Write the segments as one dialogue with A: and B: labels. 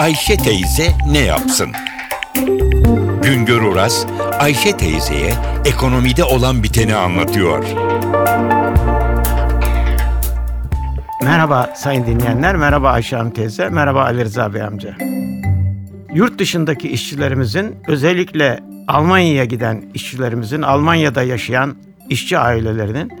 A: Ayşe teyze ne yapsın? Güngör Oras, Ayşe teyzeye ekonomide olan biteni anlatıyor.
B: Merhaba sayın dinleyenler, merhaba Ayşe Hanım teyze, merhaba Ali Rıza Bey amca. Yurt dışındaki işçilerimizin özellikle Almanya'ya giden işçilerimizin, Almanya'da yaşayan işçi ailelerinin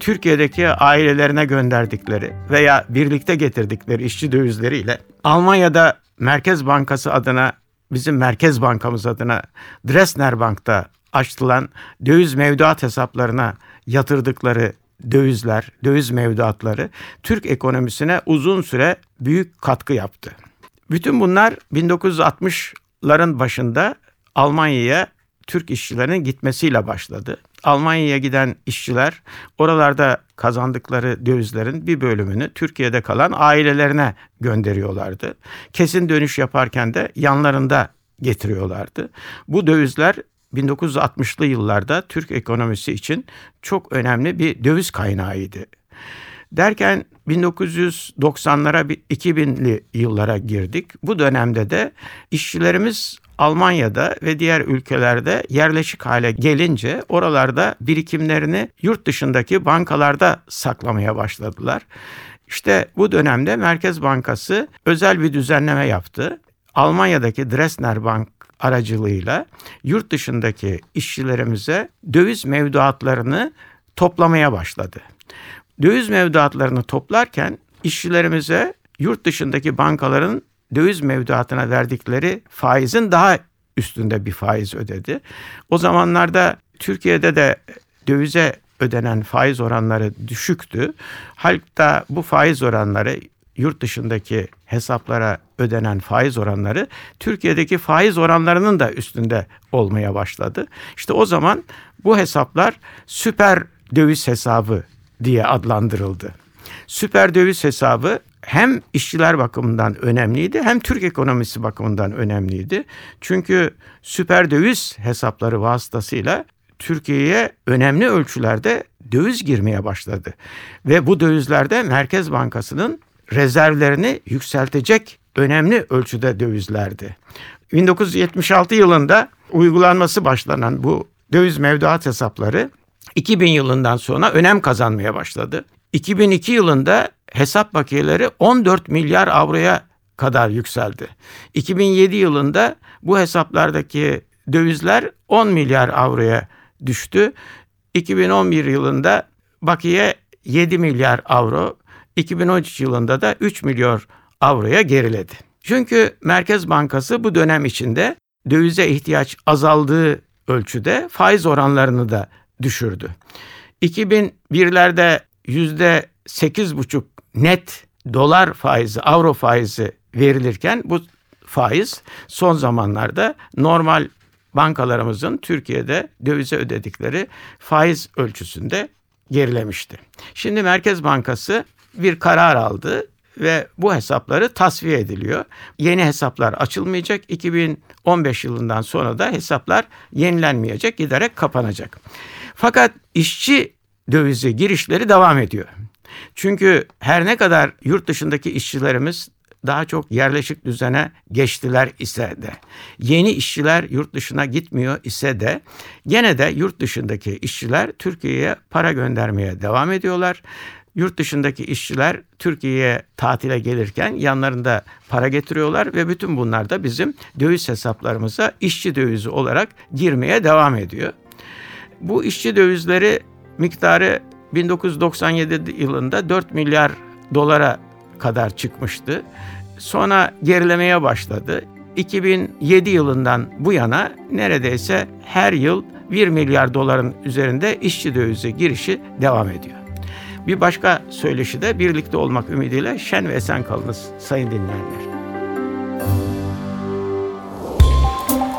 B: Türkiye'deki ailelerine gönderdikleri veya birlikte getirdikleri işçi dövizleriyle Almanya'da Merkez Bankası adına bizim Merkez Bankamız adına Dresdner Bank'ta açılan döviz mevduat hesaplarına yatırdıkları dövizler, döviz mevduatları Türk ekonomisine uzun süre büyük katkı yaptı. Bütün bunlar 1960'ların başında Almanya'ya Türk işçilerin gitmesiyle başladı. Almanya'ya giden işçiler oralarda kazandıkları dövizlerin bir bölümünü Türkiye'de kalan ailelerine gönderiyorlardı. Kesin dönüş yaparken de yanlarında getiriyorlardı. Bu dövizler 1960'lı yıllarda Türk ekonomisi için çok önemli bir döviz kaynağıydı. Derken 1990'lara 2000'li yıllara girdik. Bu dönemde de işçilerimiz Almanya'da ve diğer ülkelerde yerleşik hale gelince oralarda birikimlerini yurt dışındaki bankalarda saklamaya başladılar. İşte bu dönemde Merkez Bankası özel bir düzenleme yaptı. Almanya'daki Dresdner Bank aracılığıyla yurt dışındaki işçilerimize döviz mevduatlarını toplamaya başladı. Döviz mevduatlarını toplarken işçilerimize yurt dışındaki bankaların döviz mevduatına verdikleri faizin daha üstünde bir faiz ödedi. O zamanlarda Türkiye'de de dövize ödenen faiz oranları düşüktü. Hatta bu faiz oranları yurt dışındaki hesaplara ödenen faiz oranları Türkiye'deki faiz oranlarının da üstünde olmaya başladı. İşte o zaman bu hesaplar süper döviz hesabı diye adlandırıldı. Süper döviz hesabı hem işçiler bakımından önemliydi hem Türk ekonomisi bakımından önemliydi. Çünkü süper döviz hesapları vasıtasıyla Türkiye'ye önemli ölçülerde döviz girmeye başladı. Ve bu dövizlerde Merkez Bankası'nın rezervlerini yükseltecek önemli ölçüde dövizlerdi. 1976 yılında uygulanması başlanan bu döviz mevduat hesapları 2000 yılından sonra önem kazanmaya başladı. 2002 yılında hesap bakiyeleri 14 milyar avroya kadar yükseldi. 2007 yılında bu hesaplardaki dövizler 10 milyar avroya düştü. 2011 yılında bakiye 7 milyar avro, 2013 yılında da 3 milyar avroya geriledi. Çünkü Merkez Bankası bu dönem içinde dövize ihtiyaç azaldığı ölçüde faiz oranlarını da düşürdü. 2001'lerde yüzde sekiz buçuk net dolar faizi, avro faizi verilirken bu faiz son zamanlarda normal bankalarımızın Türkiye'de dövize ödedikleri faiz ölçüsünde gerilemişti. Şimdi Merkez Bankası bir karar aldı ve bu hesapları tasfiye ediliyor. Yeni hesaplar açılmayacak. 2015 yılından sonra da hesaplar yenilenmeyecek, giderek kapanacak. Fakat işçi dövizi girişleri devam ediyor. Çünkü her ne kadar yurt dışındaki işçilerimiz daha çok yerleşik düzene geçtiler ise de yeni işçiler yurt dışına gitmiyor ise de gene de yurt dışındaki işçiler Türkiye'ye para göndermeye devam ediyorlar. Yurt dışındaki işçiler Türkiye'ye tatile gelirken yanlarında para getiriyorlar ve bütün bunlar da bizim döviz hesaplarımıza işçi dövizi olarak girmeye devam ediyor. Bu işçi dövizleri miktarı 1997 yılında 4 milyar dolara kadar çıkmıştı. Sonra gerilemeye başladı. 2007 yılından bu yana neredeyse her yıl 1 milyar doların üzerinde işçi dövizi girişi devam ediyor. Bir başka söyleşi de birlikte olmak ümidiyle şen ve esen kalınız sayın dinleyenler.